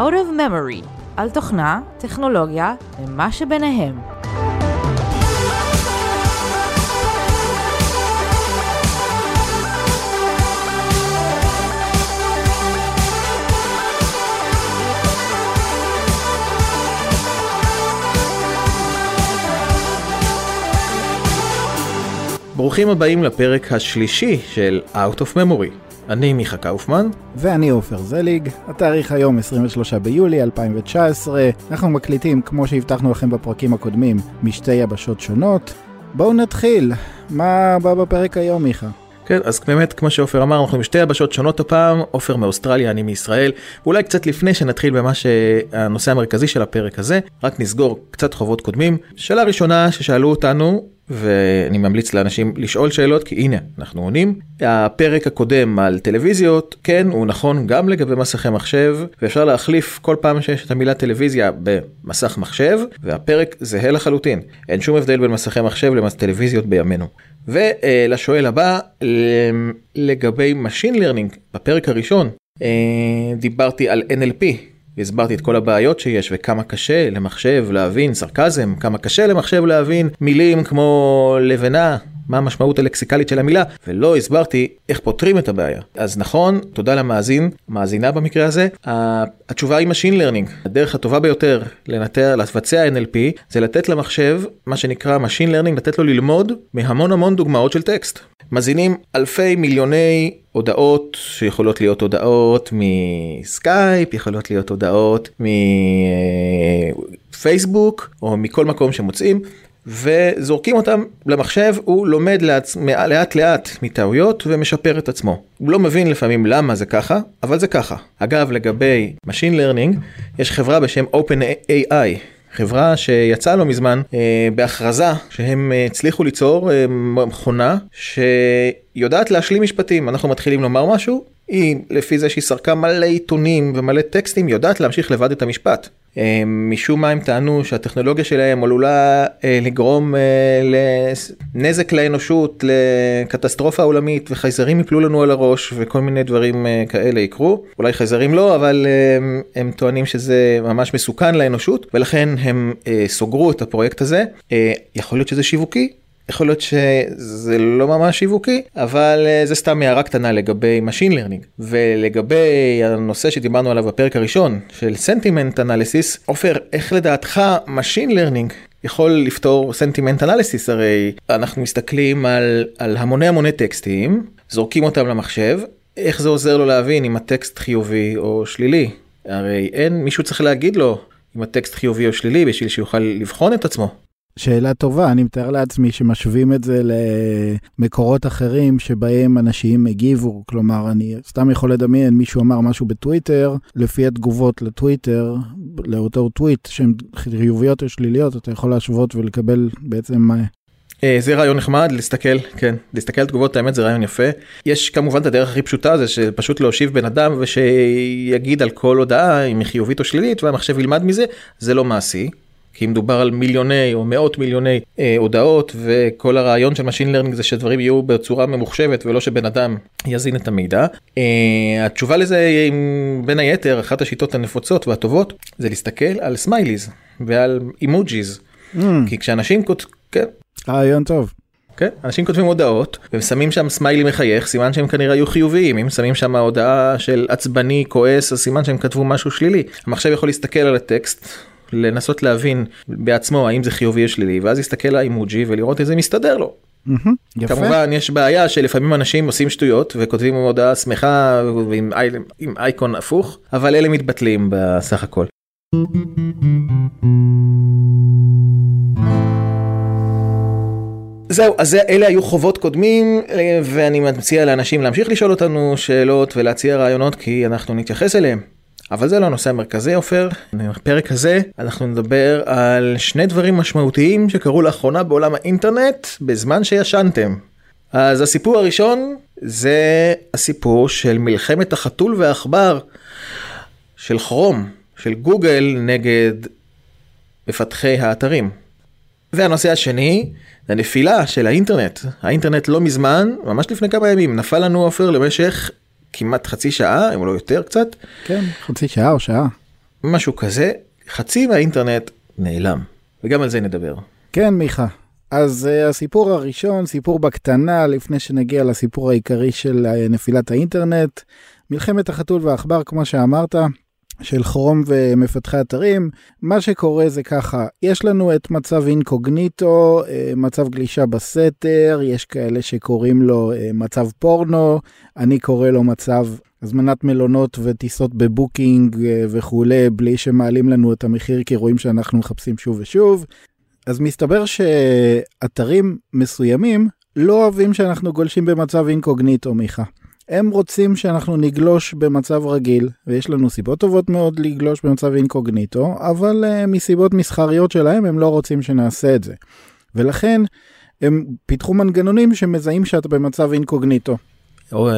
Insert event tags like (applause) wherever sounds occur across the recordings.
Out of Memory, על תוכנה, טכנולוגיה ומה שביניהם. ברוכים הבאים לפרק השלישי של Out of Memory. אני מיכה קאופמן. ואני עופר זליג, התאריך היום 23 ביולי 2019, אנחנו מקליטים כמו שהבטחנו לכם בפרקים הקודמים משתי יבשות שונות. בואו נתחיל, מה בא בפרק היום מיכה? כן, אז באמת, כמו שעופר אמר, אנחנו עם שתי יבשות שונות הפעם, עופר מאוסטרליה, אני מישראל. ואולי קצת לפני שנתחיל במה שהנושא המרכזי של הפרק הזה, רק נסגור קצת חובות קודמים. שאלה ראשונה ששאלו אותנו, ואני ממליץ לאנשים לשאול שאלות כי הנה אנחנו עונים. הפרק הקודם על טלוויזיות כן הוא נכון גם לגבי מסכי מחשב ואפשר להחליף כל פעם שיש את המילה טלוויזיה במסך מחשב והפרק זהה לחלוטין אין שום הבדל בין מסכי מחשב לטלוויזיות בימינו. ולשואל הבא לגבי Machine Learning בפרק הראשון אה, דיברתי על NLP הסברתי את כל הבעיות שיש וכמה קשה למחשב להבין סרקזם, כמה קשה למחשב להבין מילים כמו לבנה, מה המשמעות הלקסיקלית של המילה, ולא הסברתי איך פותרים את הבעיה. אז נכון, תודה למאזין, מאזינה במקרה הזה, התשובה היא Machine Learning. הדרך הטובה ביותר לנטר, לבצע NLP, זה לתת למחשב, מה שנקרא Machine Learning, לתת לו ללמוד מהמון המון דוגמאות של טקסט. מזינים אלפי מיליוני הודעות שיכולות להיות הודעות מסקייפ, יכולות להיות הודעות מפייסבוק או מכל מקום שמוצאים. וזורקים אותם למחשב, הוא לומד לעצ... לאט לאט מטעויות ומשפר את עצמו. הוא לא מבין לפעמים למה זה ככה, אבל זה ככה. אגב, לגבי Machine Learning, יש חברה בשם OpenAI. חברה שיצאה לא מזמן אה, בהכרזה שהם אה, הצליחו ליצור אה, מכונה שיודעת להשלים משפטים אנחנו מתחילים לומר משהו היא לפי זה שהיא סרקה מלא עיתונים ומלא טקסטים יודעת להמשיך לבד את המשפט. אה, משום מה הם טענו שהטכנולוגיה שלהם עלולה אה, לגרום אה, לנזק לאנושות, לקטסטרופה עולמית וחייזרים יפלו לנו על הראש וכל מיני דברים כאלה יקרו. אולי חייזרים לא, אבל הם טוענים שזה ממש מסוכן לאנושות ולכן הם סוגרו את הפרויקט הזה. יכול להיות שזה שיווקי, יכול להיות שזה לא ממש שיווקי, אבל אה, זה סתם הערה קטנה לגבי Machine Learning. ולגבי הנושא שדיברנו עליו בפרק הראשון, של Sentiment Analysis, עופר, איך לדעתך Machine Learning יכול לפתור Sentiment Analysis? הרי אנחנו מסתכלים על, על המוני המוני טקסטים, זורקים אותם למחשב, איך זה עוזר לו להבין אם הטקסט חיובי או שלילי? הרי אין, מישהו צריך להגיד לו אם הטקסט חיובי או שלילי בשביל שיוכל לבחון את עצמו. שאלה טובה, אני מתאר לעצמי שמשווים את זה למקורות אחרים שבהם אנשים הגיבו, כלומר, אני סתם יכול לדמיין, מישהו אמר משהו בטוויטר, לפי התגובות לטוויטר, לאותו טוויט, שהן חיוביות או שליליות, אתה יכול להשוות ולקבל בעצם מה... אה, זה רעיון נחמד להסתכל כן להסתכל על תגובות האמת זה רעיון יפה. יש כמובן את הדרך הכי פשוטה זה שפשוט להושיב בן אדם ושיגיד על כל הודעה אם היא חיובית או שלילית והמחשב ילמד מזה זה לא מעשי כי מדובר על מיליוני או מאות מיליוני אה, הודעות וכל הרעיון של Machine Learning זה שדברים יהיו בצורה ממוחשבת ולא שבן אדם יזין את המידע. אה, התשובה לזה היא בין היתר אחת השיטות הנפוצות והטובות זה להסתכל על סמייליז ועל אימוג'יז. מממ. כי כשאנשים כותבים, כן. רעיון טוב. כן, אנשים כותבים הודעות ושמים שם סמיילי מחייך סימן שהם כנראה היו חיוביים אם שמים שם הודעה של עצבני כועס אז סימן שהם כתבו משהו שלילי המחשב יכול להסתכל על הטקסט לנסות להבין בעצמו האם זה חיובי או שלילי ואז להסתכל על האימוג'י ולראות איזה מסתדר לו. Mm-hmm, כמובן יש בעיה שלפעמים אנשים עושים שטויות וכותבים הודעה שמחה עם, עם אייקון הפוך אבל אלה מתבטלים בסך הכל. זהו, אז אלה היו חובות קודמים, ואני מציע לאנשים להמשיך לשאול אותנו שאלות ולהציע רעיונות כי אנחנו נתייחס אליהם. אבל זה לא הנושא המרכזי עופר, בפרק הזה אנחנו נדבר על שני דברים משמעותיים שקרו לאחרונה בעולם האינטרנט בזמן שישנתם. אז הסיפור הראשון זה הסיפור של מלחמת החתול והעכבר של כרום, של גוגל נגד מפתחי האתרים. והנושא השני הנפילה של האינטרנט. האינטרנט לא מזמן, ממש לפני כמה ימים, נפל לנו עופר למשך כמעט חצי שעה אם לא יותר קצת. כן חצי שעה או שעה. משהו כזה, חצי מהאינטרנט נעלם. וגם על זה נדבר. כן, מיכה. אז uh, הסיפור הראשון, סיפור בקטנה, לפני שנגיע לסיפור העיקרי של uh, נפילת האינטרנט, מלחמת החתול והעכבר, כמו שאמרת, של כרום ומפתחי אתרים. מה שקורה זה ככה, יש לנו את מצב אינקוגניטו, uh, מצב גלישה בסתר, יש כאלה שקוראים לו uh, מצב פורנו, אני קורא לו מצב הזמנת מלונות וטיסות בבוקינג וכולי, בלי שמעלים לנו את המחיר כי רואים שאנחנו מחפשים שוב ושוב. אז מסתבר שאתרים מסוימים לא אוהבים שאנחנו גולשים במצב אינקוגניטו, מיכה. הם רוצים שאנחנו נגלוש במצב רגיל, ויש לנו סיבות טובות מאוד לגלוש במצב אינקוגניטו, אבל uh, מסיבות מסחריות שלהם הם לא רוצים שנעשה את זה. ולכן הם פיתחו מנגנונים שמזהים שאתה במצב אינקוגניטו.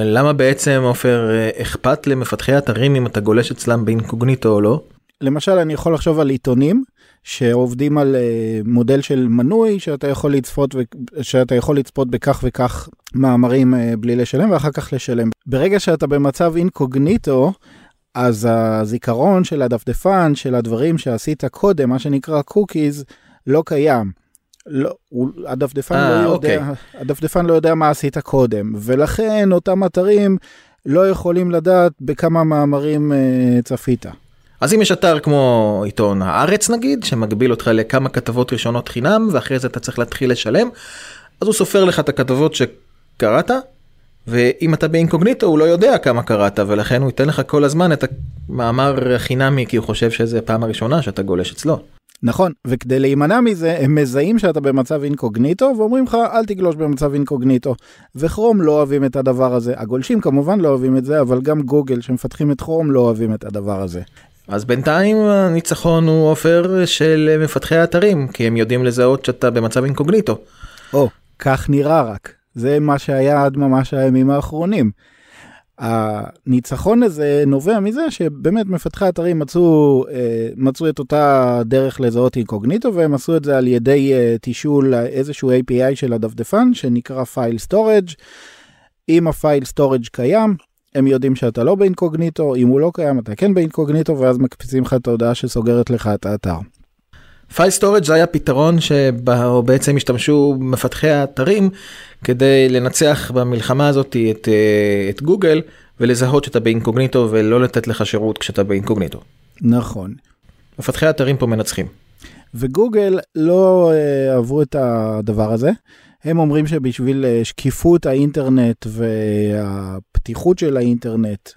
למה בעצם עופר אכפת למפתחי אתרים אם אתה גולש אצלם באינקוגניטו או לא? למשל אני יכול לחשוב על עיתונים שעובדים על uh, מודל של מנוי שאתה יכול לצפות שאתה יכול לצפות בכך וכך מאמרים uh, בלי לשלם ואחר כך לשלם. ברגע שאתה במצב אינקוגניטו אז הזיכרון של הדפדפן של הדברים שעשית קודם מה שנקרא קוקיז לא קיים. לא, הוא, הדפדפן, 아, לא יודע, אוקיי. הדפדפן לא יודע מה עשית קודם ולכן אותם אתרים לא יכולים לדעת בכמה מאמרים uh, צפית. אז אם יש אתר כמו עיתון הארץ נגיד, שמגביל אותך לכמה כתבות ראשונות חינם, ואחרי זה אתה צריך להתחיל לשלם, אז הוא סופר לך את הכתבות שקראת, ואם אתה באינקוגניטו הוא לא יודע כמה קראת, ולכן הוא ייתן לך כל הזמן את המאמר החינמי, כי הוא חושב שזה פעם הראשונה שאתה גולש אצלו. נכון, וכדי להימנע מזה, הם מזהים שאתה במצב אינקוגניטו, ואומרים לך, אל תגלוש במצב אינקוגניטו. וכרום לא אוהבים את הדבר הזה. הגולשים כמובן לא אוהבים את זה, אבל גם גוגל שמפתחים את כרום לא אוהבים את הדבר הזה. אז בינתיים הניצחון הוא עופר של מפתחי האתרים, כי הם יודעים לזהות שאתה במצב אינקוגניטו. או, כך נראה רק. זה מה שהיה עד ממש הימים האחרונים. הניצחון הזה נובע מזה שבאמת מפתחי אתרים מצאו, אה, מצאו את אותה דרך לזהות אינקוגניטו והם עשו את זה על ידי אה, תשאול איזשהו API של הדפדפן שנקרא file storage. אם ה file storage קיים הם יודעים שאתה לא באינקוגניטו, אם הוא לא קיים אתה כן באינקוגניטו, ואז מקפיצים לך את ההודעה שסוגרת לך את האתר. file storage זה היה פתרון שבו בעצם השתמשו מפתחי האתרים כדי לנצח במלחמה הזאת את, אה, את גוגל ולזהות שאתה באינקוגניטו ולא לתת לך שירות כשאתה באינקוגניטו. נכון. מפתחי האתרים פה מנצחים. וגוגל לא אהבו את הדבר הזה. הם אומרים שבשביל אה, שקיפות האינטרנט והפתיחות של האינטרנט,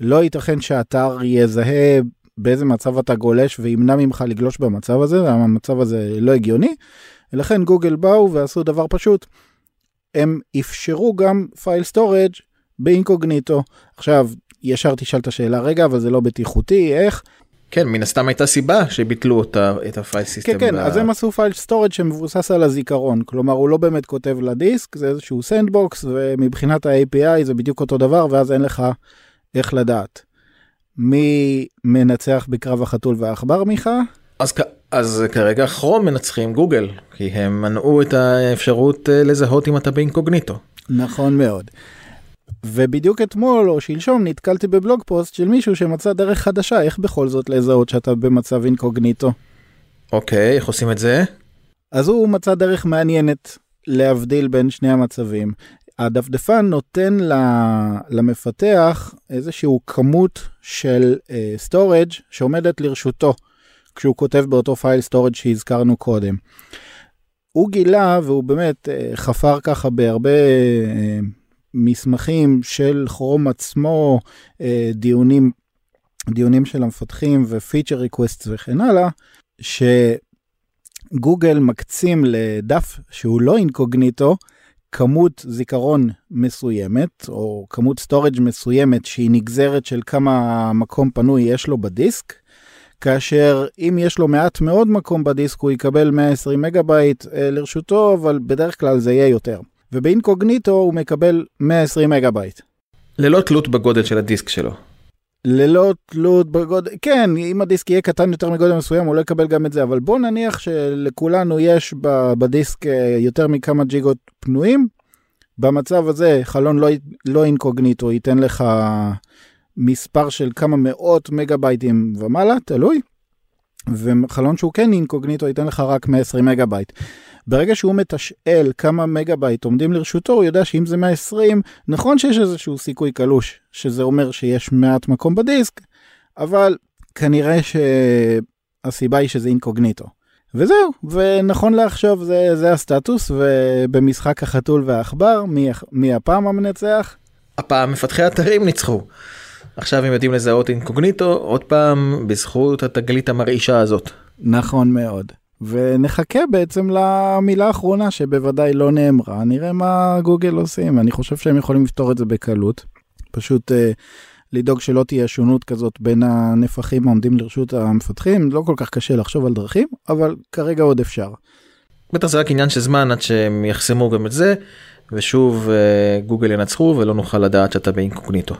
לא ייתכן שאתר יזהה באיזה מצב אתה גולש וימנע ממך לגלוש במצב הזה, המצב הזה לא הגיוני. ולכן גוגל באו ועשו דבר פשוט. הם אפשרו גם file storage באינקוגניטו. עכשיו, ישר תשאל את השאלה, רגע, אבל זה לא בטיחותי, איך? כן, מן הסתם הייתה סיבה שביטלו אותה, את ה file system. כן, כן, ב... אז הם עשו file storage שמבוסס על הזיכרון. כלומר, הוא לא באמת כותב לדיסק, זה איזשהו sandbox, ומבחינת ה-API זה בדיוק אותו דבר, ואז אין לך איך לדעת. מי מנצח בקרב החתול והעכבר, מיכה? אז, אז כרגע כרום מנצחים גוגל, כי הם מנעו את האפשרות אה, לזהות אם אתה באינקוגניטו. נכון מאוד. ובדיוק אתמול או שלשום נתקלתי ב blog post של מישהו שמצא דרך חדשה איך בכל זאת לזהות שאתה במצב אינקוגניטו. אוקיי, איך עושים את זה? אז הוא מצא דרך מעניינת להבדיל בין שני המצבים. הדפדפן נותן למפתח איזשהו כמות של storage אה, שעומדת לרשותו כשהוא כותב באותו file storage שהזכרנו קודם. הוא גילה והוא באמת אה, חפר ככה בהרבה uh, מסמכים של כרום עצמו, אה, דיונים, דיונים של המפתחים ו feature request וכן הלאה, שגוגל מקצים לדף שהוא לא אינקוגניטו כמות זיכרון מסוימת, או כמות storage מסוימת שהיא נגזרת של כמה מקום פנוי יש לו בדיסק, כאשר אם יש לו מעט מאוד מקום בדיסק הוא יקבל 120 מגה בייט אה, לרשותו, אבל בדרך כלל זה יהיה יותר. ובאינקוגניטו הוא מקבל 120 מגה בייט. ללא תלות בגודל של הדיסק שלו. ללא תלות בגודל, כן, אם הדיסק יהיה קטן יותר מגודל מסוים הוא לא יקבל גם את זה, אבל בוא נניח שלכולנו יש בדיסק אה, יותר מכמה ג'יגות פנויים. במצב הזה חלון לא, לא אינקוגניטו ייתן לך מספר של כמה מאות מגה בייטים ומעלה, תלוי, וחלון שהוא כן אינקוגניטו ייתן לך רק 120 מגה בייט. ברגע שהוא מתשאל כמה מגה בייט עומדים לרשותו, הוא יודע שאם זה 120, נכון שיש איזשהו סיכוי קלוש, שזה אומר שיש מעט מקום בדיסק, אבל כנראה שהסיבה היא שזה אינקוגניטו. וזהו, ונכון לעכשיו זה, זה הסטטוס, ובמשחק החתול והעכבר, מי, מי הפעם המנצח? הפעם מפתחי אתרים ניצחו. עכשיו הם יודעים לזהות אינקוגניטו, עוד פעם בזכות התגלית המרעישה הזאת. נכון מאוד. ונחכה בעצם למילה האחרונה שבוודאי לא נאמרה, נראה מה גוגל עושים, אני חושב שהם יכולים לפתור את זה בקלות. פשוט אה, לדאוג שלא תהיה שונות כזאת בין הנפחים העומדים לרשות המפתחים, לא כל כך קשה לחשוב על דרכים, אבל כרגע עוד אפשר. בטח זה רק עניין של זמן עד שהם יחסמו גם את זה, ושוב אה, גוגל ינצחו ולא נוכל לדעת שאתה באינקוגניטו.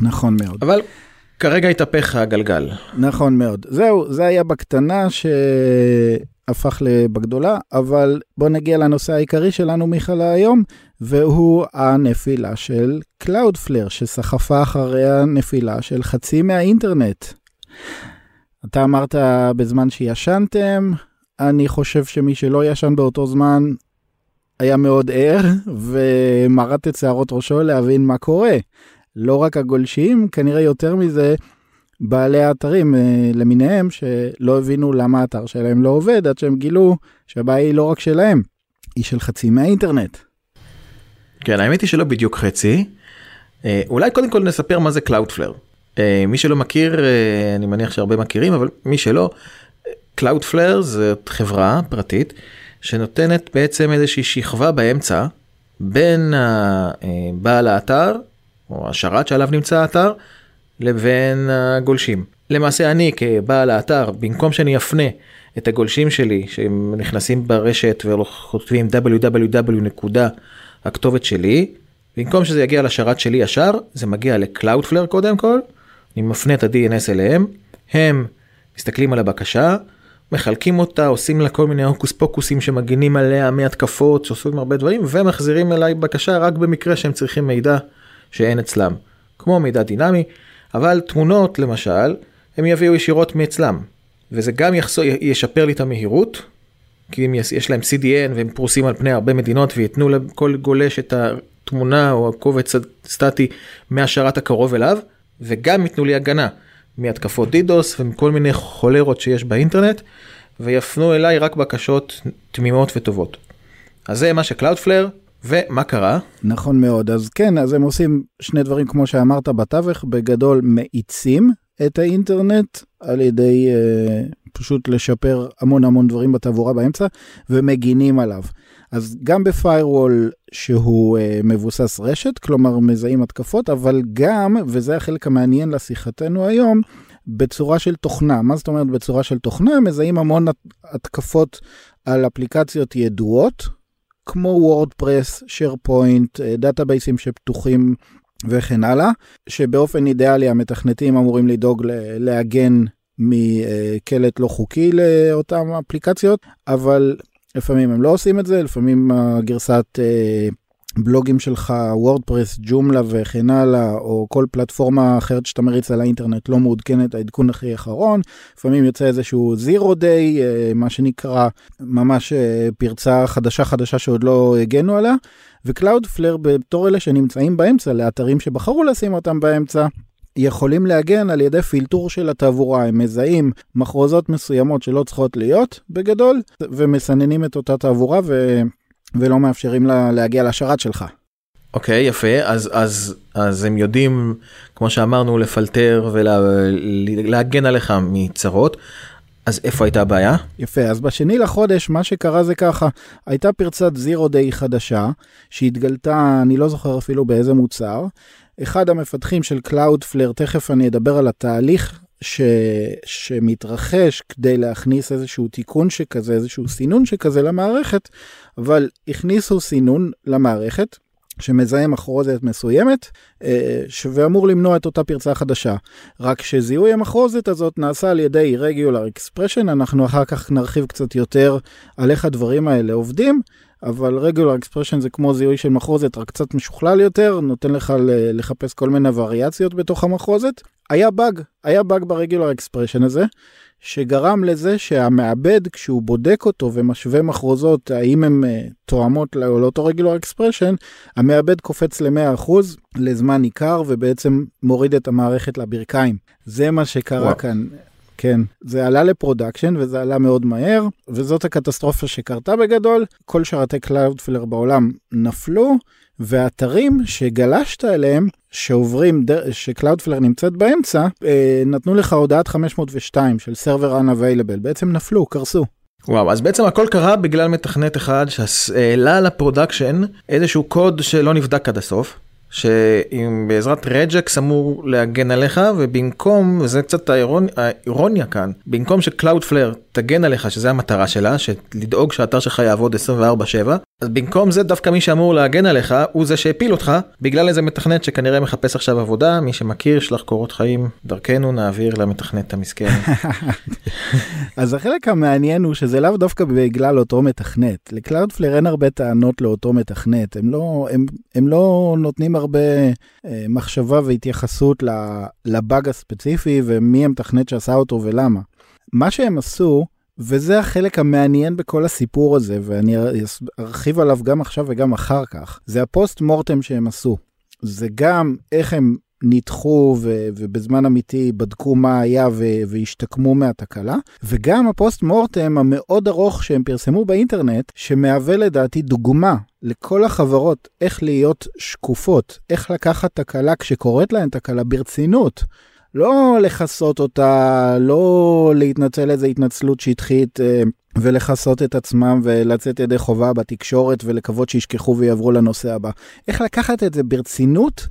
נכון מאוד. אבל כרגע התהפך הגלגל. נכון מאוד. זהו, זה היה בקטנה שהפך לבגדולה, אבל בוא נגיע לנושא העיקרי שלנו מיכל היום, והוא הנפילה של Cloudflare, שסחפה אחרי הנפילה של חצי מהאינטרנט. אתה אמרת בזמן שישנתם, אני חושב שמי שלא ישן באותו זמן היה מאוד ער ומרט את שערות ראשו להבין מה קורה. לא רק הגולשים, כנראה יותר מזה, בעלי האתרים אה, למיניהם שלא הבינו למה האתר שלהם לא עובד עד שהם גילו שהבעיה היא לא רק שלהם, היא של חצי מהאינטרנט. כן, האמת היא שלא בדיוק חצי. אה, אולי קודם כל נספר מה זה Cloudflare. אה, מי שלא מכיר, אני מניח שהרבה מכירים, אבל מי שלא, Cloudflare זאת חברה פרטית שנותנת בעצם איזושהי שכבה באמצע בין בעל האתר או השרת שעליו נמצא האתר, לבין הגולשים. למעשה אני כבעל האתר, במקום שאני אפנה את הגולשים שלי, שהם נכנסים ברשת וכותבים www הכתובת שלי, במקום שזה יגיע לשרת שלי ישר, זה מגיע ל-Cloudflare קודם כל, אני מפנה את ה-DNS אליהם, הם מסתכלים על הבקשה, מחלקים אותה, עושים לה כל מיני הוקוס פוקוסים שמגינים עליה מהתקפות, שעושים הרבה דברים, ומחזירים אליי בקשה רק במקרה שהם צריכים מידע שאין אצלם, כמו מידע דינמי, אבל תמונות למשל, הם יביאו ישירות מאצלם, וזה גם יחסו, ישפר לי את המהירות, כי אם יש להם CDN והם פרוסים על פני הרבה מדינות וייתנו לכל גולש את התמונה או הקובץ הסטטי מהשרת הקרוב אליו, וגם ייתנו לי הגנה מהתקפות דידוס ומכל מיני חולרות שיש באינטרנט, ויפנו אליי רק בקשות תמימות וטובות. אז זה מה שקלאודפלר ומה קרה? נכון מאוד, אז כן, אז הם עושים שני דברים כמו שאמרת בתווך, בגדול מאיצים את האינטרנט על ידי uh, פשוט לשפר המון המון דברים בתעבורה באמצע ומגינים עליו. אז גם ב firewall שהוא אה, מבוסס רשת, כלומר מזהים התקפות, אבל גם, וזה החלק המעניין לשיחתנו היום, בצורה של תוכנה. מה זאת אומרת בצורה של תוכנה? מזהים המון התקפות על אפליקציות ידועות, כמו WordPress, SharePoint, דאטאבייסים שפתוחים וכן הלאה, שבאופן אידיאלי המתכנתים אמורים לדאוג להגן מקלט לא חוקי לאותן אפליקציות, אבל לפעמים הם לא עושים את זה, לפעמים הגרסת אה, בלוגים שלך, WordPress, Joomla וכן הלאה, או כל פלטפורמה אחרת שאתה מריץ על האינטרנט לא מעודכנת העדכון הכי אחרון. לפעמים יוצא איזשהו zero day, מה שנקרא ממש אה, פרצה חדשה חדשה שעוד לא הגנו עליה. ו Cloudflare בתור אלה שנמצאים באמצע, לאתרים שבחרו לשים אותם באמצע, יכולים להגן על ידי פילטור של התעבורה, הם מזהים מחרוזות מסוימות שלא צריכות להיות בגדול, ומסננים את אותה תעבורה ו... ולא מאפשרים לה להגיע לשרת שלך. אוקיי, okay, יפה, אז, אז, אז הם יודעים, כמו שאמרנו, לפלטר ולהגן עליך מצרות. אז איפה הייתה הבעיה? יפה, אז בשני לחודש מה שקרה זה ככה, הייתה פרצת זירו דיי חדשה, שהתגלתה, אני לא זוכר אפילו באיזה מוצר. אחד המפתחים של Cloudflare, תכף אני אדבר על התהליך ש... שמתרחש כדי להכניס איזשהו תיקון שכזה, איזשהו סינון שכזה למערכת, אבל הכניסו סינון למערכת שמזהה מחרוזת מסוימת אה, ואמור למנוע את אותה פרצה חדשה. רק שזיהוי המחרוזת הזאת נעשה על ידי regular expression, אנחנו אחר כך נרחיב קצת יותר על איך הדברים האלה עובדים, אבל regular expression זה כמו זיהוי של מחרוזת, רק קצת משוכלל יותר, נותן לך לחפש כל מיני וריאציות בתוך המחרוזת. היה באג, היה באג ב regular expression הזה, שגרם לזה שהמעבד, כשהוא בודק אותו ומשווה מחרוזות, האם הן uh, תואמות לאותו regular expression, המעבד קופץ ל-100% לזמן ניכר ובעצם מוריד את המערכת לברכיים. זה מה שקרה וואו. כאן. כן, זה עלה ל production וזה עלה מאוד מהר, וזאת הקטסטרופה שקרתה בגדול. כל שרתי Cloudflare בעולם נפלו, ואתרים שגלשת אליהם, שעוברים, ש Cloudflare נמצאת באמצע, אה, נתנו לך הודעת 502 של server unavailable, בעצם נפלו, קרסו. וואו, אז בעצם הכל קרה בגלל מתכנת אחד שהעלה ל production איזשהו קוד שלא נבדק עד הסוף. שאם בעזרת regex אמור להגן עליך ובמקום וזה קצת האירונ... האירוניה כאן במקום ש Cloudflare תגן עליך שזה המטרה שלה שלדאוג שהאתר שלך יעבוד 24/7 אז במקום זה דווקא מי שאמור להגן עליך הוא זה שהפיל אותך בגלל איזה מתכנת שכנראה מחפש עכשיו עבודה מי שמכיר שלח קורות חיים דרכנו נעביר למתכנת המסכן. (laughs) אז החלק המעניין הוא שזה לאו דווקא בגלל אותו מתכנת ל Cloudflare אין הרבה טענות לאותו מתכנת הם לא הם, הם לא נותנים הרבה אה, מחשבה והתייחסות לבאג הספציפי ומי המתכנת שעשה אותו ולמה. מה שהם עשו וזה החלק המעניין בכל הסיפור הזה, ואני ארחיב עליו גם עכשיו וגם אחר כך, זה ה post mortem שהם עשו. זה גם איך הם ניתחו ו- ובזמן אמיתי בדקו מה היה ו- והשתקמו מהתקלה, וגם הפוסט מורטם המאוד ארוך שהם פרסמו באינטרנט, שמהווה לדעתי דוגמה לכל החברות איך להיות שקופות, איך לקחת תקלה כשקורית להן תקלה ברצינות. לא לכסות אותה, לא להתנצל איזה התנצלות שטחית אה, ולכסות את עצמם ולצאת ידי חובה בתקשורת ולקוות שישכחו ויעברו לנושא הבא. איך לקחת את זה ברצינות,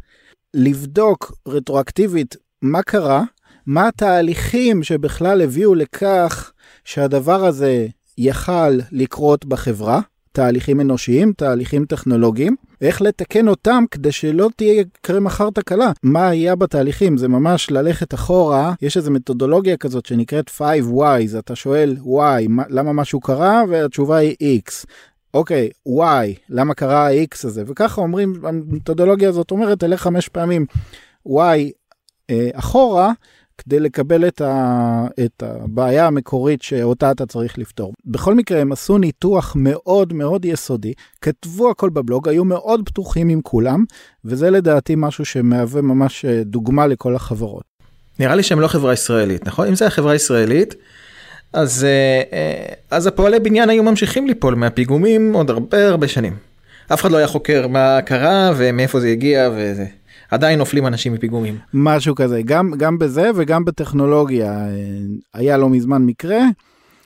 לבדוק רטרואקטיבית מה קרה, מה התהליכים שבכלל הביאו לכך שהדבר הזה יכל לקרות בחברה, תהליכים אנושיים, תהליכים טכנולוגיים, איך לתקן אותם כדי שלא תהיה יקרה מחר תקלה. מה היה בתהליכים? זה ממש ללכת אחורה, יש איזו מתודולוגיה כזאת שנקראת 5Y's, אתה שואל why, למה משהו קרה, והתשובה היא X. אוקיי, why, למה קרה ה-X הזה? וככה אומרים, המתודולוגיה הזאת אומרת, תלך חמש פעמים why אה, אחורה, כדי לקבל את, ה, את הבעיה המקורית שאותה אתה צריך לפתור. בכל מקרה, הם עשו ניתוח מאוד מאוד יסודי, כתבו הכל בבלוג, היו מאוד פתוחים עם כולם, וזה לדעתי משהו שמהווה ממש אה, דוגמה לכל החברות. נראה לי שהם לא חברה ישראלית, נכון? אם זה החברה ישראלית, אז, אה, אה, אז הפועלי בניין היו ממשיכים ליפול מהפיגומים עוד הרבה הרבה שנים. אף אחד לא היה חוקר מה קרה ומאיפה זה הגיע וזה. עדיין נופלים אנשים מפיגומים. משהו כזה, גם, גם בזה וגם בטכנולוגיה. אה, היה לא מזמן מקרה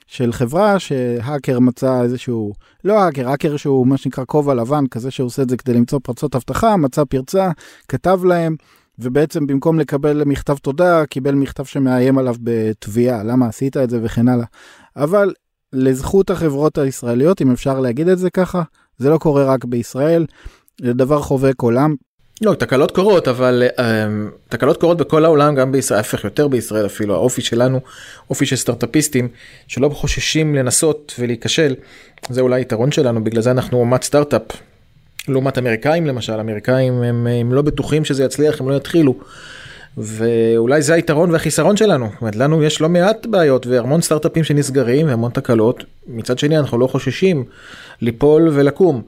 של חברה שהאקר מצא איזשהו, לא האקר, האקר שהוא מה שנקרא כובע לבן, כזה שעושה את זה כדי למצוא פרצות אבטחה, מצא פרצה, כתב להם, ובעצם במקום לקבל מכתב תודה, קיבל מכתב שמאיים עליו בתביעה, למה עשית את זה וכן הלאה. אבל לזכות החברות הישראליות, אם אפשר להגיד את זה ככה, זה לא קורה רק בישראל, זה דבר חובק עולם. לא, תקלות קורות, אבל um, תקלות קורות בכל העולם, גם בישראל, ההפך יותר בישראל אפילו, האופי שלנו, אופי של סטארטאפיסטים, שלא חוששים לנסות ולהיכשל, זה אולי יתרון שלנו, בגלל זה אנחנו אומת סטארט-אפ. לעומת אמריקאים למשל, אמריקאים הם, הם לא בטוחים שזה יצליח, הם לא יתחילו. ואולי זה היתרון והחיסרון שלנו, זאת אומרת, לנו יש לא מעט בעיות והמון סטארט-אפים שנסגרים והמון תקלות, מצד שני אנחנו לא חוששים ליפול ולקום.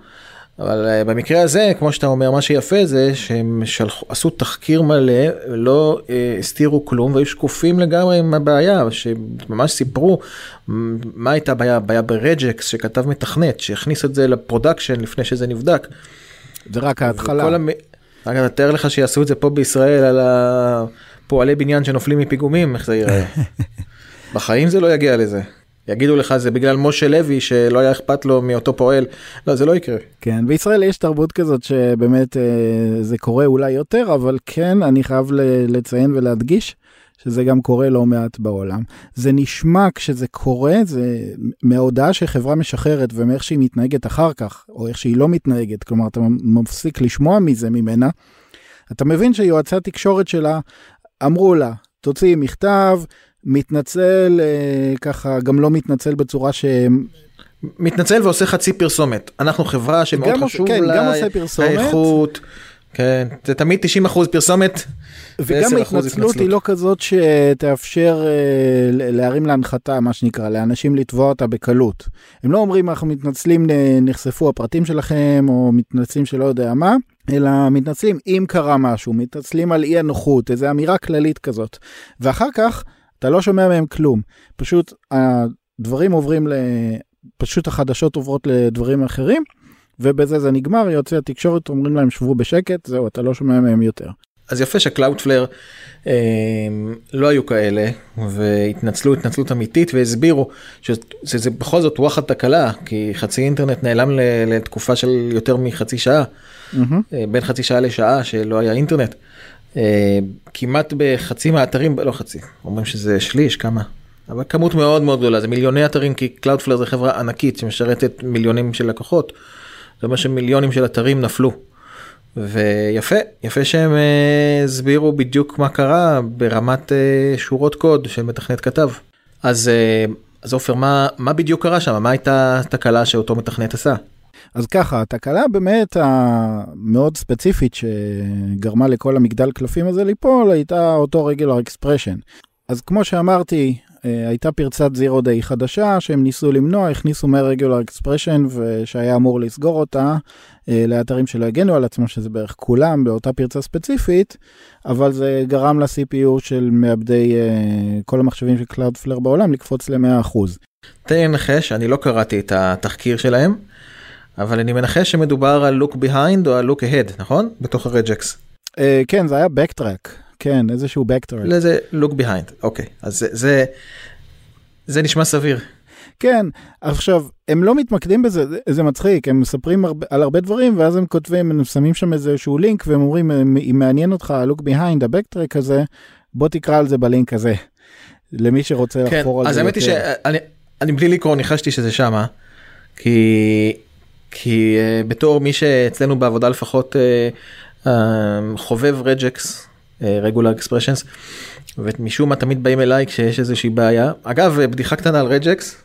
אבל uh, במקרה הזה, כמו שאתה אומר, מה שיפה זה שהם שלחו, עשו תחקיר מלא, לא uh, הסתירו כלום והיו שקופים לגמרי עם הבעיה, שממש סיפרו מה הייתה הבעיה, הבעיה ב regex שכתב מתכנת, שהכניס את זה ל production לפני שזה נבדק. זה רק ההתחלה. המ... רק תאר לך שיעשו את זה פה בישראל על הפועלי בניין שנופלים מפיגומים, איך זה ייראה. (laughs) בחיים זה לא יגיע לזה. יגידו לך זה בגלל משה לוי שלא היה אכפת לו מאותו פועל, לא זה לא יקרה. כן, בישראל יש תרבות כזאת שבאמת אה, זה קורה אולי יותר, אבל כן אני חייב לציין ולהדגיש שזה גם קורה לא מעט בעולם. זה נשמע כשזה קורה, זה מההודעה שחברה משחררת ומאיך שהיא מתנהגת אחר כך, או איך שהיא לא מתנהגת, כלומר אתה מפסיק לשמוע מזה ממנה, אתה מבין שיועצי התקשורת שלה אמרו לה, תוציאי מכתב, מתנצל, אה, ככה גם לא מתנצל בצורה מתנצל ועושה חצי פרסומת. אנחנו חברה שמאוד גם חשוב כן, לה גם עושה פרסומת. האיכות. כן, זה תמיד 90% פרסומת. וגם ו-10% ההתנצלות היא לא כזאת שתאפשר אה, להרים להנחתה, מה שנקרא, לאנשים לתבוע אותה בקלות. הם לא אומרים אנחנו מתנצלים, אה, נחשפו הפרטים שלכם, או מתנצלים שלא יודע מה, אלא מתנצלים אם קרה משהו, מתנצלים על אי הנוחות, איזו אמירה כללית כזאת. ואחר כך אתה לא שומע מהם כלום. פשוט הדברים עוברים ל... פשוט החדשות עוברות לדברים אחרים. ובזה זה נגמר, יוצא התקשורת, אומרים להם שבו בשקט, זהו, אתה לא שומע מהם יותר. אז יפה שקלאודפלר אה, לא היו כאלה והתנצלו התנצלות אמיתית והסבירו שזה זה בכל זאת וואחד תקלה כי חצי אינטרנט נעלם לתקופה של יותר מחצי שעה מהמם. אה, בין חצי שעה לשעה שלא היה אינטרנט. אה, כמעט בחצי מהאתרים לא חצי אומרים שזה שליש כמה. אבל כמות מאוד מאוד גדולה זה מיליוני אתרים כי Cloudflare זה חברה ענקית שמשרתת מיליונים של לקוחות. זה אומר שמיליונים של אתרים נפלו. ויפה, יפה שהם אה, הסבירו בדיוק מה קרה ברמת אה, שורות קוד שמתכנת כתב. אז אז עופר, מה, מה בדיוק קרה שם? מה הייתה התקלה שאותו מתכנת עשה? אז ככה, התקלה באמת המאוד ספציפית שגרמה לכל המגדל קלפים הזה ליפול הייתה אותו regular expression. אז כמו שאמרתי, אה, הייתה פרצת zero day חדשה שהם ניסו למנוע, הכניסו מה regular expression ושהיה אמור לסגור אותה אה, לאתרים שלא הגנו על עצמם, שזה בערך כולם באותה פרצה ספציפית, אבל זה גרם ל-CPU של מעבדי אה, כל המחשבים של Cloudflare בעולם לקפוץ ל-100%. תן לי לנחש, אני לא קראתי את התחקיר שלהם, אבל אני מנחש שמדובר על look behind או על look ahead, נכון? בתוך הרג'קס. אה, כן, זה היה backtrack, כן, איזשהו backtrack. לזה look behind, אוקיי. אז זה, זה, זה נשמע סביר. כן, עכשיו, הם לא מתמקדים בזה, זה, מצחיק, הם מספרים הרבה, על הרבה דברים, ואז הם כותבים, הם שמים שם איזשהו לינק, והם אומרים, אם מעניין אותך ה-look behind, ה-backtrack הזה, בוא תקרא על זה בלינק הזה. למי שרוצה כן, לחפור על זה אז האמת היא יותר. שאני אני בלי לקרוא ניחשתי שזה שמה, כי, כי uh, בתור מי שאצלנו בעבודה לפחות uh, uh, חובב regex, regular expressions, ומשום מה תמיד באים אליי כשיש איזושהי בעיה. אגב, בדיחה קטנה על regex,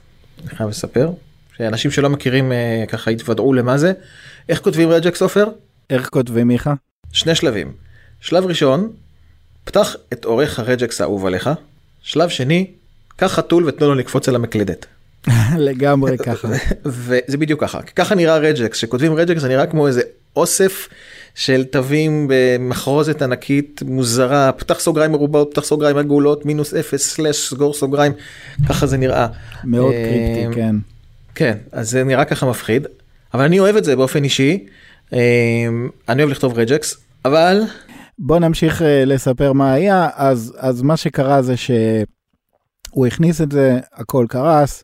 אני חייב לספר, שאנשים שלא מכירים uh, ככה יתוודעו למה זה. איך כותבים regex עופר? איך כותבים מיכה? שני שלבים. שלב ראשון, פתח את עורך ה regex האהוב עליך. שלב שני, קח חתול ותן לו לקפוץ על המקלדת. לגמרי ככה. וזה בדיוק ככה, ככה נראה regex, כשכותבים regex זה נראה כמו איזה אוסף של תווים במחרוזת ענקית מוזרה, פתח סוגריים מרובעות, פתח סוגריים עגולות, מינוס אפס, slash, סגור סוגריים, ככה זה נראה. מאוד אה, קריפטי, כן. כן, אז זה נראה ככה מפחיד, אבל אני אוהב את זה באופן אישי, אה, אני אוהב לכתוב רג'קס, אבל בוא נמשיך uh, לספר מה היה, אז, אז מה שקרה זה שהוא הכניס את זה, הכל קרס,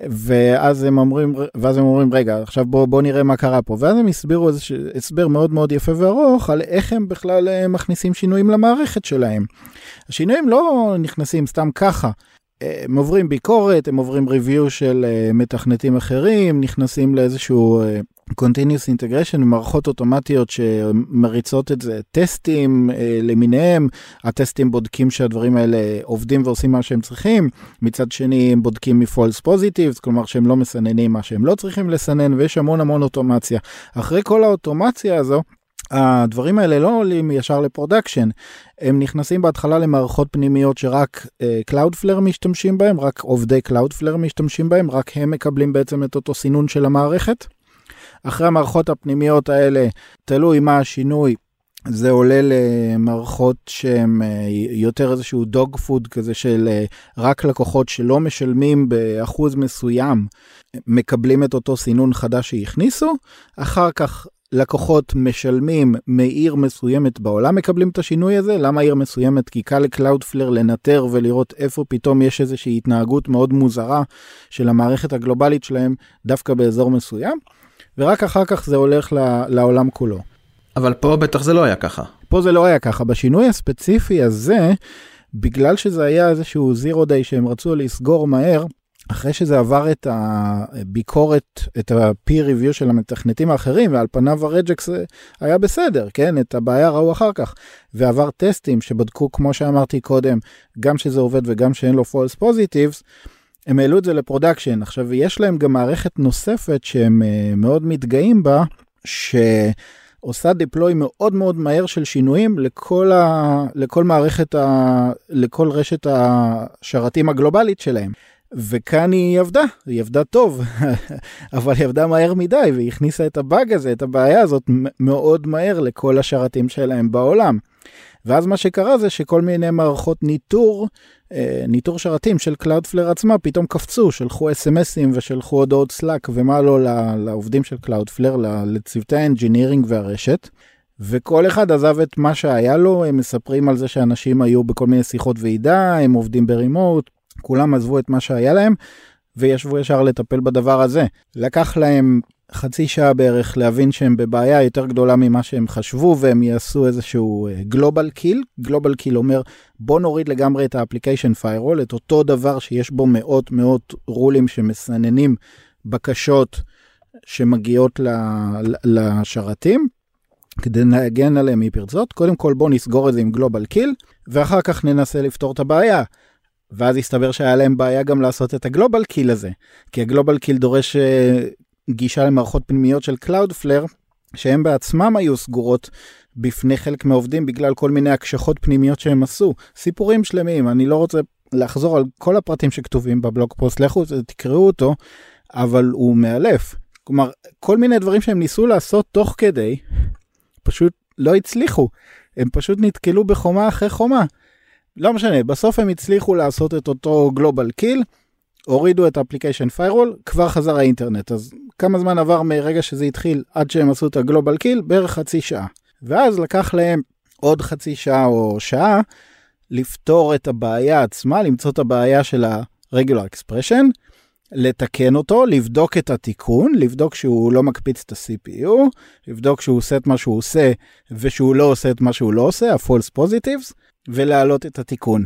ואז הם אומרים, ואז הם אומרים, רגע, עכשיו בוא, בוא נראה מה קרה פה. ואז הם הסבירו איזה הסבר מאוד מאוד יפה וארוך על איך הם בכלל uh, מכניסים שינויים למערכת שלהם. השינויים לא נכנסים סתם ככה. הם עוברים ביקורת, הם עוברים review של uh, מתכנתים אחרים, נכנסים לאיזשהו continuous integration, מערכות אוטומטיות שמריצות את זה, טסטים uh, למיניהם, הטסטים בודקים שהדברים האלה עובדים ועושים מה שהם צריכים, מצד שני הם בודקים מ-false positives, כלומר שהם לא מסננים מה שהם לא צריכים לסנן, ויש המון המון אוטומציה. אחרי כל האוטומציה הזו, הדברים האלה לא עולים ישר ל production, הם נכנסים בהתחלה למערכות פנימיות שרק uh, Cloudflare משתמשים בהם, רק עובדי Cloudflare משתמשים בהם, רק הם מקבלים בעצם את אותו סינון של המערכת. אחרי המערכות הפנימיות האלה, תלוי מה השינוי, זה עולה למערכות שהן יותר איזשהו דוג פוד כזה של רק לקוחות שלא משלמים באחוז מסוים מקבלים את אותו סינון חדש שהכניסו, אחר כך לקוחות משלמים מעיר מסוימת בעולם מקבלים את השינוי הזה, למה עיר מסוימת? כי קל לקלאודפלר לנטר ולראות איפה פתאום יש איזושהי התנהגות מאוד מוזרה של המערכת הגלובלית שלהם דווקא באזור מסוים, ורק אחר כך זה הולך לעולם כולו. אבל פה בטח זה לא היה ככה. פה זה לא היה ככה, בשינוי הספציפי הזה, בגלל שזה היה איזשהו זירו דיי שהם רצו לסגור מהר, אחרי שזה עבר את הביקורת, את ה-peer review של המתכנתים האחרים, ועל פניו הרג'קס היה בסדר, כן? את הבעיה ראו אחר כך. ועבר טסטים שבדקו, כמו שאמרתי קודם, גם שזה עובד וגם שאין לו false positives, הם העלו את זה ל production. עכשיו, יש להם גם מערכת נוספת שהם uh, מאוד מתגאים בה, שעושה deploy מאוד מאוד מהר של שינויים לכל, ה... לכל מערכת, ה... לכל רשת השרתים הגלובלית שלהם. וכאן היא עבדה, היא עבדה טוב, (laughs) אבל היא עבדה מהר מדי והיא הכניסה את הבאג הזה, את הבעיה הזאת מאוד מהר לכל השרתים שלהם בעולם. ואז מה שקרה זה שכל מיני מערכות ניטור, אה, ניטור שרתים של Cloudflare עצמה פתאום קפצו, שלחו אס.אם.אסים ושלחו הודעות Slack ומה לא לעובדים של Cloudflare, לצוותי ה engineering והרשת. וכל אחד עזב את מה שהיה לו, הם מספרים על זה שאנשים היו בכל מיני שיחות ועידה, הם עובדים ב remote, כולם עזבו את מה שהיה להם וישבו ישר לטפל בדבר הזה. לקח להם חצי שעה בערך להבין שהם בבעיה יותר גדולה ממה שהם חשבו והם יעשו איזשהו global kill. global kill אומר בוא נוריד לגמרי את ה-application firewall, את אותו דבר שיש בו מאות מאות רולים שמסננים בקשות שמגיעות לשרתים. כדי להגן עליהם מפרצות, קודם כל בוא נסגור את זה עם global kill, ואחר כך ננסה לפתור את הבעיה. ואז הסתבר שהיה להם בעיה גם לעשות את הגלובל קיל הזה, כי הגלובל קיל דורש גישה למערכות פנימיות של Cloudflare, שהם בעצמם היו סגורות בפני חלק מהעובדים בגלל כל מיני הקשחות פנימיות שהם עשו. סיפורים שלמים, אני לא רוצה לחזור על כל הפרטים שכתובים בבלוג פוסט, לכו תקראו אותו, אבל הוא מאלף. כלומר, כל מיני דברים שהם ניסו לעשות תוך כדי, פשוט לא הצליחו. הם פשוט נתקלו בחומה אחרי חומה. לא משנה, בסוף הם הצליחו לעשות את אותו global kill, הורידו את application firewall, כבר חזר האינטרנט. אז כמה זמן עבר מרגע שזה התחיל עד שהם עשו את ה-global kill? בערך חצי שעה. ואז לקח להם עוד חצי שעה או שעה לפתור את הבעיה עצמה, למצוא את הבעיה של ה-regular expression, לתקן אותו, לבדוק את התיקון, לבדוק שהוא לא מקפיץ את ה-CPU, לבדוק שהוא עושה את מה שהוא עושה ושהוא לא עושה את מה שהוא לא עושה, ה-false positives, ולהעלות את התיקון.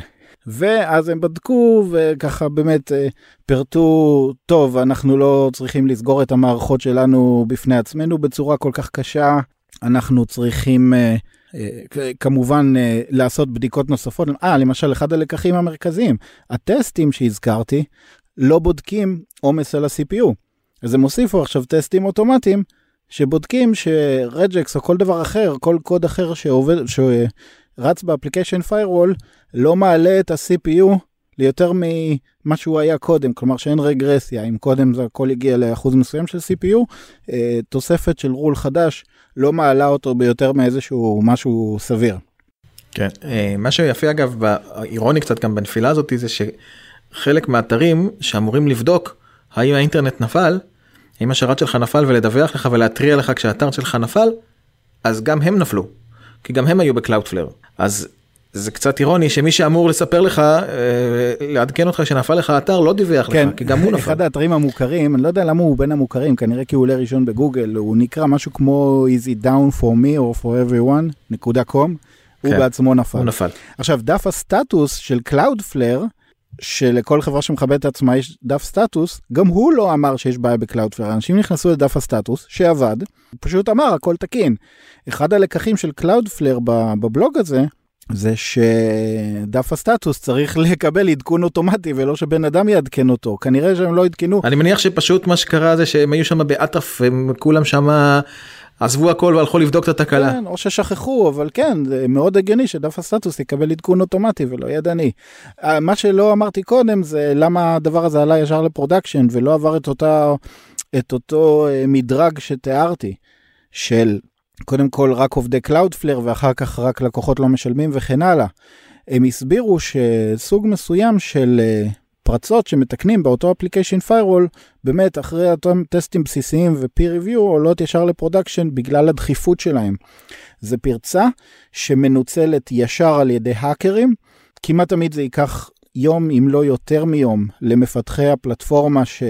ואז הם בדקו וככה באמת אה, פירטו, טוב, אנחנו לא צריכים לסגור את המערכות שלנו בפני עצמנו בצורה כל כך קשה, אנחנו צריכים אה, אה, כמובן לעשות בדיקות נוספות. אה, למשל, אחד הלקחים המרכזיים, הטסטים שהזכרתי לא בודקים עומס על ה-CPU. אז הם הוסיפו עכשיו טסטים אוטומטיים שבודקים ש-regex או כל דבר אחר, כל קוד אחר שעובד, רץ ב-application firewall לא מעלה את ה-CPU ליותר ממה שהוא היה קודם, כלומר שאין רגרסיה, אם קודם זה הכל הגיע לאחוז מסוים של CPU, אה, תוספת של רול חדש לא מעלה אותו ביותר מאיזשהו משהו סביר. כן, אה, מה שיפה אגב, אירוני קצת גם בנפילה הזאת זה שחלק מהאתרים שאמורים לבדוק האם האינטרנט נפל, אם השרת שלך נפל ולדווח לך ולהתריע לך כשהאתר שלך נפל, אז גם הם נפלו, כי גם הם היו ב-Cloudflare. אז זה קצת אירוני שמי שאמור לספר לך, אה, לעדכן אותך שנפל לך אתר, לא דיווח כן, לך, כי גם הוא (laughs) נפל. אחד האתרים המוכרים, אני לא יודע למה הוא בין המוכרים, כנראה כי הוא עולה ראשון בגוגל, הוא נקרא משהו כמו is it down for me or for everyone, נקודה com, כן, הוא בעצמו נפל. הוא נפל. עכשיו, דף הסטטוס של Cloudflare, שלכל חברה שמכבדת את עצמה יש דף סטטוס, גם הוא לא אמר שיש בעיה ב-Cloudflare. אנשים נכנסו לדף הסטטוס שעבד, הוא פשוט אמר הכל תקין. אחד הלקחים של Cloudflare בבלוג הזה, זה שדף הסטטוס צריך (laughs) לקבל עדכון אוטומטי ולא שבן אדם יעדכן אותו כנראה שהם לא עדכנו. אני מניח שפשוט מה שקרה זה שהם היו שם באטרף הם כולם שם עזבו הכל והלכו לבדוק את התקלה. כן, או ששכחו, אבל כן, זה מאוד הגיוני שדף הסטטוס יקבל עדכון אוטומטי ולא ידני. אה, מה שלא אמרתי קודם זה למה הדבר הזה עלה ישר ל-production ולא עבר את, אותה, את אותו אה, מדרג שתיארתי, של קודם כל רק עובדי Cloudflare ואחר כך רק לקוחות לא משלמים וכן הלאה. הם הסבירו שסוג מסוים של אה, פרצות שמתקנים באותו application firewall, באמת אחרי אותם טסטים בסיסיים ו-peer review עולות ישר ל-production בגלל הדחיפות שלהם. זה פרצה שמנוצלת ישר על ידי האקרים, כמעט תמיד זה ייקח יום אם לא יותר מיום למפתחי הפלטפורמה ש...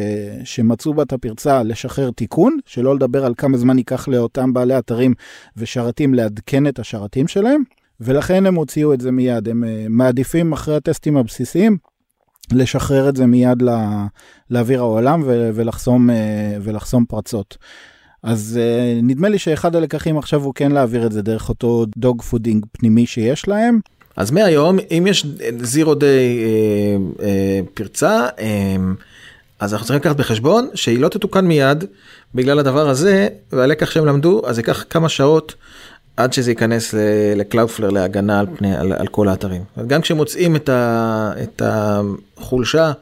שמצאו בה את הפרצה לשחרר תיקון, שלא לדבר על כמה זמן ייקח לאותם בעלי אתרים ושרתים לעדכן את השרתים שלהם, ולכן הם הוציאו את זה מיד, הם אה, מעדיפים אחרי הטסטים הבסיסיים לשחרר את זה מיד לא, לאוויר העולם ולחסום, אה, ולחסום פרצות. אז נדמה לי שאחד הלקחים עכשיו הוא כן להעביר את זה דרך אותו dogfooding פנימי שיש להם. אז מהיום, אם יש zero day אה, אה, פרצה, אה, אז אנחנו צריכים לקחת בחשבון שהיא לא תתוקן מיד בגלל הדבר הזה, והלקח שהם למדו, אז ייקח כמה שעות עד שזה ייכנס ל-Cloudflare להגנה על, פני, על, כל האתרים. גם כשמוצאים את, החולשה,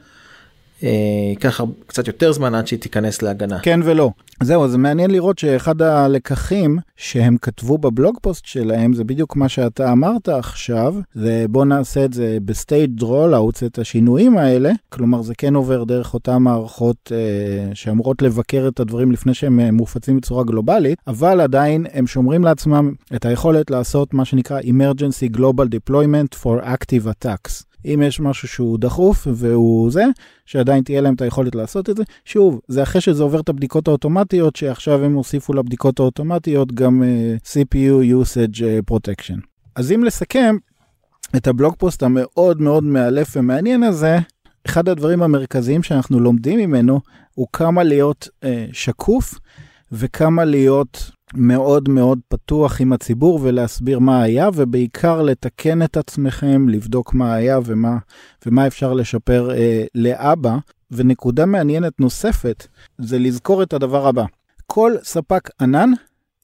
ייקח קצת יותר זמן עד שהיא תיכנס להגנה. כן ולא. זהו, זה מעניין לראות שאחד הלקחים שהם כתבו בבלוג פוסט שלהם, זה בדיוק מה שאתה אמרת עכשיו, זה בוא נעשה את זה ב-staged rollouts, את השינויים האלה, כלומר זה כן עובר דרך אותן מערכות אה, שאמורות לבקר את הדברים לפני שהם אה, מופצים בצורה גלובלית, אבל עדיין הם שומרים לעצמם את היכולת לעשות מה שנקרא Emergency Global Deployment for Active Attacks. אם יש משהו שהוא דחוף והוא זה, שעדיין תהיה להם את היכולת לעשות את זה. שוב, זה אחרי שזה עובר את הבדיקות האוטומטיות, שעכשיו הם הוסיפו לבדיקות האוטומטיות גם uh, CPU usage uh, protection. אז אם לסכם את הבלוג פוסט המאוד מאוד מאלף ומעניין הזה, אחד הדברים המרכזיים שאנחנו לומדים ממנו הוא כמה להיות uh, שקוף וכמה להיות מאוד מאוד פתוח עם הציבור ולהסביר מה היה, ובעיקר לתקן את עצמכם, לבדוק מה היה ומה, ומה אפשר לשפר אה, לאבא. ונקודה מעניינת נוספת זה לזכור את הדבר הבא: כל ספק ענן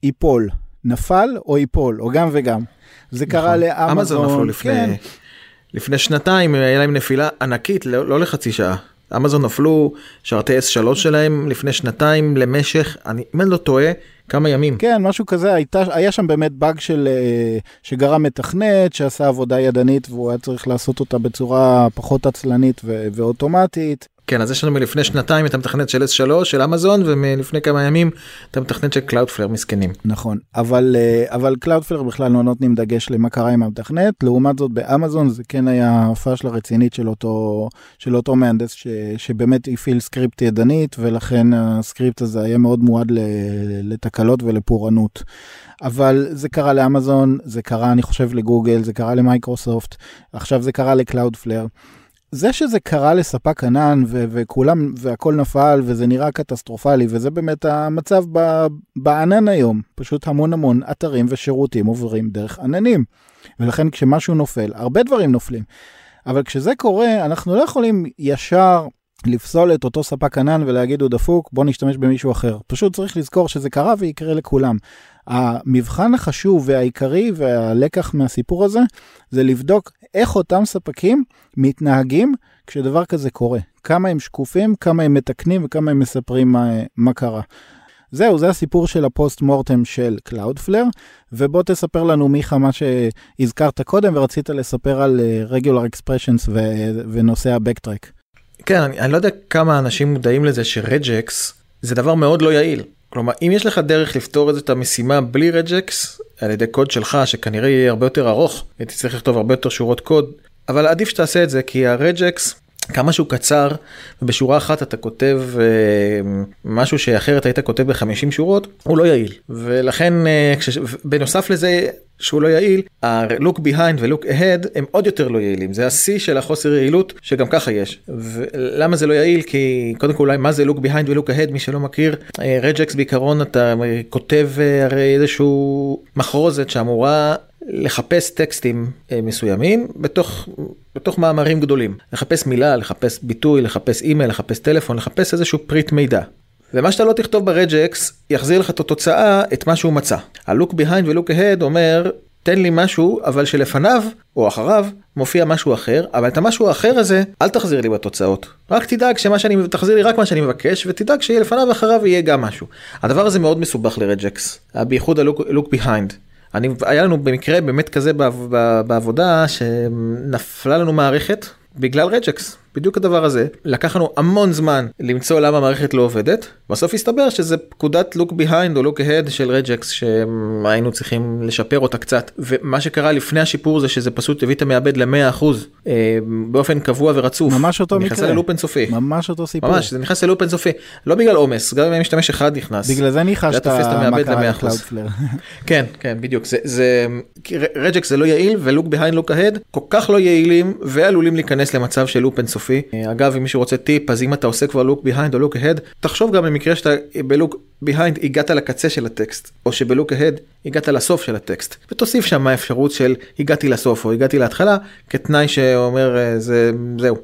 ייפול, נפל או ייפול, או גם וגם. זה נכון. קרה לאמזון. אמזון נפלו לפני, כן. לפני שנתיים, היה להם נפילה ענקית, לא, לא לחצי שעה. אמזון נפלו שרתי S3 שלהם לפני שנתיים למשך, אני, אם אני לא טועה, כמה ימים. כן, משהו כזה, הייתה, היה שם באמת באג של, אה, שגרם מתכנת, שעשה עבודה ידנית והוא היה צריך לעשות אותה בצורה פחות עצלנית ו- ואוטומטית. כן, אז יש לנו מלפני שנתיים את המתכנת של S3 של אמזון, ומלפני כמה ימים את המתכנת של Cloudflare מסכנים. נכון, אבל, אה, אבל Cloudflare בכלל לא נותנים דגש למה קרה עם המתכנת, לעומת זאת באמזון זה כן היה פאשלה רצינית של אותו, של אותו מהנדס ש, שבאמת הפעיל סקריפט ידנית, ולכן הסקריפט הזה היה מאוד מועד לתקלות ולפורענות. אבל זה קרה לאמזון, זה קרה אני חושב לגוגל, זה קרה למייקרוסופט, עכשיו זה קרה ל-Cloudflare. זה שזה קרה לספק ענן ו- וכולם והכל נפל וזה נראה קטסטרופלי וזה באמת המצב ב- בענן היום. פשוט המון המון אתרים ושירותים עוברים דרך עננים. ולכן כשמשהו נופל הרבה דברים נופלים. אבל כשזה קורה אנחנו לא יכולים ישר לפסול את אותו ספק ענן ולהגיד הוא דפוק בוא נשתמש במישהו אחר. פשוט צריך לזכור שזה קרה ויקרה לכולם. המבחן החשוב והעיקרי והלקח מהסיפור הזה זה לבדוק איך אותם ספקים מתנהגים כשדבר כזה קורה. כמה הם שקופים, כמה הם מתקנים וכמה הם מספרים מה, מה קרה. זהו, זה הסיפור של ה-post mortem של Cloudflare, ובוא תספר לנו מיכה מה שהזכרת קודם ורצית לספר על regular expressions ו- ונושא ה-backtrack. כן, אני, אני לא יודע כמה אנשים מודעים לזה ש-regex זה דבר מאוד לא יעיל. כלומר, אם יש לך דרך לפתור את המשימה בלי regex, על ידי קוד שלך, שכנראה יהיה הרבה יותר ארוך, ותצטרך לכתוב הרבה יותר שורות קוד, אבל עדיף שתעשה את זה, כי הרג'קס, כמה שהוא קצר, ובשורה אחת אתה כותב אה, משהו שאחרת היית כותב ב-50 שורות, הוא לא יעיל. ולכן, אה, כש... בנוסף לזה, שהוא לא יעיל, ה-look behind ו-look ahead הם עוד יותר לא יעילים, זה השיא של החוסר יעילות שגם ככה יש. ולמה זה לא יעיל? כי קודם כל אולי מה זה look behind ו-look ahead, מי שלא מכיר, רג'קס בעיקרון אתה כותב אה, הרי איזשהו מחרוזת שאמורה לחפש טקסטים אה, מסוימים בתוך, בתוך מאמרים גדולים. לחפש מילה, לחפש ביטוי, לחפש אימייל, לחפש טלפון, לחפש איזשהו פריט מידע. ומה שאתה לא תכתוב ב-regex יחזיר לך את התוצאה, את מה שהוא מצא. ה-look behind ו-look ahead אומר, תן לי משהו, אבל שלפניו או אחריו מופיע משהו אחר, אבל את המשהו האחר הזה, אל תחזיר לי בתוצאות. רק תדאג שמה שאני, תחזיר לי רק מה שאני מבקש, ותדאג שיהיה לפניו ואחריו יהיה גם משהו. הדבר הזה מאוד מסובך ל regex, בייחוד ה-look behind. אני, היה לנו במקרה באמת כזה בעבודה שנפלה לנו מערכת בגלל regex. בדיוק הדבר הזה. לקח לנו המון זמן למצוא למה המערכת לא עובדת, בסוף הסתבר שזה פקודת look behind או look ahead של regex שהיינו צריכים לשפר אותה קצת. ומה שקרה לפני השיפור זה שזה פשוט הביא את המעבד ל-100% אה, באופן קבוע ורצוף. ממש אותו מקרה. נכנס ללופ אינסופי. ממש אותו סיפור. ממש, זה נכנס ללופ אינסופי. לא בגלל עומס, גם אם משתמש אחד נכנס. בגלל זה ניחשת מה קרה ל Cloudflare. כן, כן, בדיוק. זה, זה, regex זה לא יעיל ו look behind look ahead כל כך לא יעילים ועלולים להיכנס למצב של לופ אינסופי. אינסופי. אגב, אם מישהו רוצה טיפ, אז אם אתה עושה כבר look behind או look ahead, תחשוב גם במקרה שאתה ב-look behind הגעת לקצה של הטקסט, או שב-look ahead הגעת לסוף של הטקסט, ותוסיף שם אפשרות של הגעתי לסוף או הגעתי להתחלה, כתנאי שאומר זה, זהו,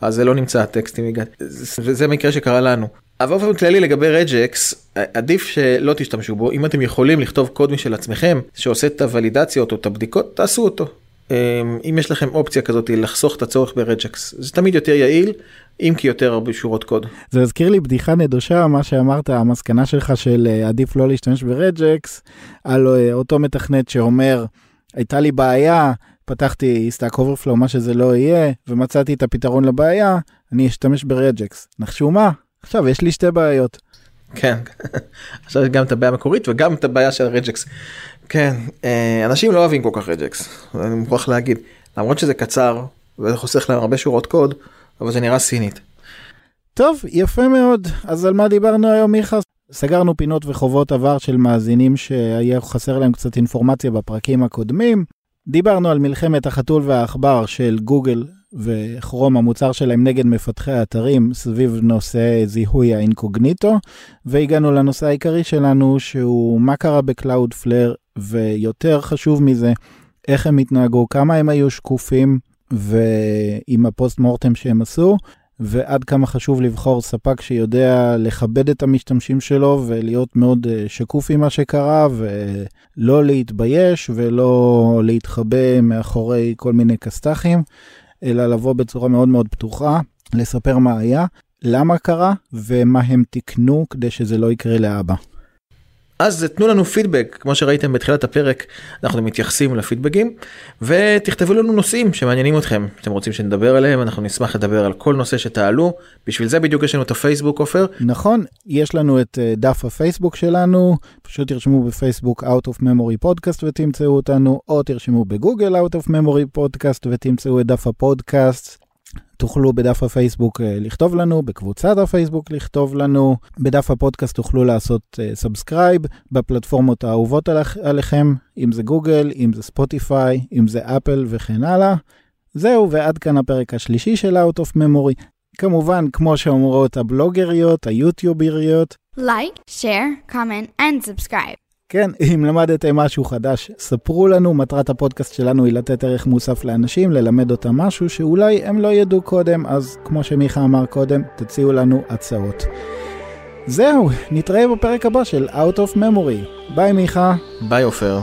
אז זה לא נמצא הטקסט אם הגעתי, וזה מקרה שקרה לנו. אבל באופן כללי לגבי regex, עדיף שלא תשתמשו בו, אם אתם יכולים לכתוב קוד משל עצמכם, שעושה את הוולידציות או את הבדיקות, תעשו אותו. אם יש לכם אופציה כזאת לחסוך את הצורך ב regex, זה תמיד יותר יעיל, אם כי יותר הרבה שורות קוד. זה הזכיר לי בדיחה נדושה, מה שאמרת, המסקנה שלך של עדיף לא להשתמש ב regex, על אותו מתכנת שאומר, הייתה לי בעיה, פתחתי Stack Overflow, מה שזה לא יהיה, ומצאתי את הפתרון לבעיה, אני אשתמש ב regex. נחשו מה? עכשיו יש לי שתי בעיות. כן, (laughs) עכשיו יש גם את הבעיה המקורית וגם את הבעיה של regex. כן, אנשים לא אוהבים כל כך regex, אני מוכרח להגיד, למרות שזה קצר וזה חוסך להם הרבה שורות קוד, אבל זה נראה סינית. טוב, יפה מאוד. אז על מה דיברנו היום, מיכה? סגרנו פינות וחובות עבר של מאזינים שהיה חסר להם קצת אינפורמציה בפרקים הקודמים. דיברנו על מלחמת החתול והעכבר של גוגל וכרום המוצר שלהם נגד מפתחי האתרים סביב נושא זיהוי האינקוגניטו והגענו לנושא העיקרי שלנו שהוא מה קרה ב Cloudflare ויותר חשוב מזה איך הם התנהגו כמה הם היו שקופים ועם ה post mortem שהם עשו ועד כמה חשוב לבחור ספק שיודע לכבד את המשתמשים שלו ולהיות מאוד שקוף עם מה שקרה ולא להתבייש ולא להתחבא מאחורי כל מיני כסת"חים. אלא לבוא בצורה מאוד מאוד פתוחה, לספר מה היה, למה קרה ומה הם תיקנו כדי שזה לא יקרה לאבא. אז תנו לנו פידבק, כמו שראיתם בתחילת הפרק, אנחנו מתייחסים לפידבקים, ותכתבו לנו נושאים שמעניינים אתכם, אתם רוצים שנדבר עליהם, אנחנו נשמח לדבר על כל נושא שתעלו, בשביל זה בדיוק יש לנו את הפייסבוק עופר. נכון, יש לנו את דף הפייסבוק שלנו, פשוט תרשמו בפייסבוק Out of Memory Podcast ותמצאו אותנו, או תרשמו בגוגל Out of Memory Podcast ותמצאו את דף הפודקאסט. תוכלו בדף הפייסבוק לכתוב לנו, בקבוצת הפייסבוק לכתוב לנו, בדף הפודקאסט תוכלו לעשות subscribe אה, בפלטפורמות האהובות עליכ- עליכם, אם זה גוגל, אם זה ספוטיפיי, אם זה אפל וכן הלאה. זהו, ועד כאן הפרק השלישי של Out of Memory. כמובן, כמו שאומרות הבלוגריות, היוטיובריות. Share, comment and subscribe. כן, אם למדתם משהו חדש, ספרו לנו, מטרת הפודקאסט שלנו היא לתת ערך מוסף לאנשים, ללמד אותם משהו שאולי הם לא ידעו קודם, אז כמו שמיכה אמר קודם, תציעו לנו הצעות. זהו, נתראה בפרק הבא של Out of Memory. ביי מיכה. ביי עופר.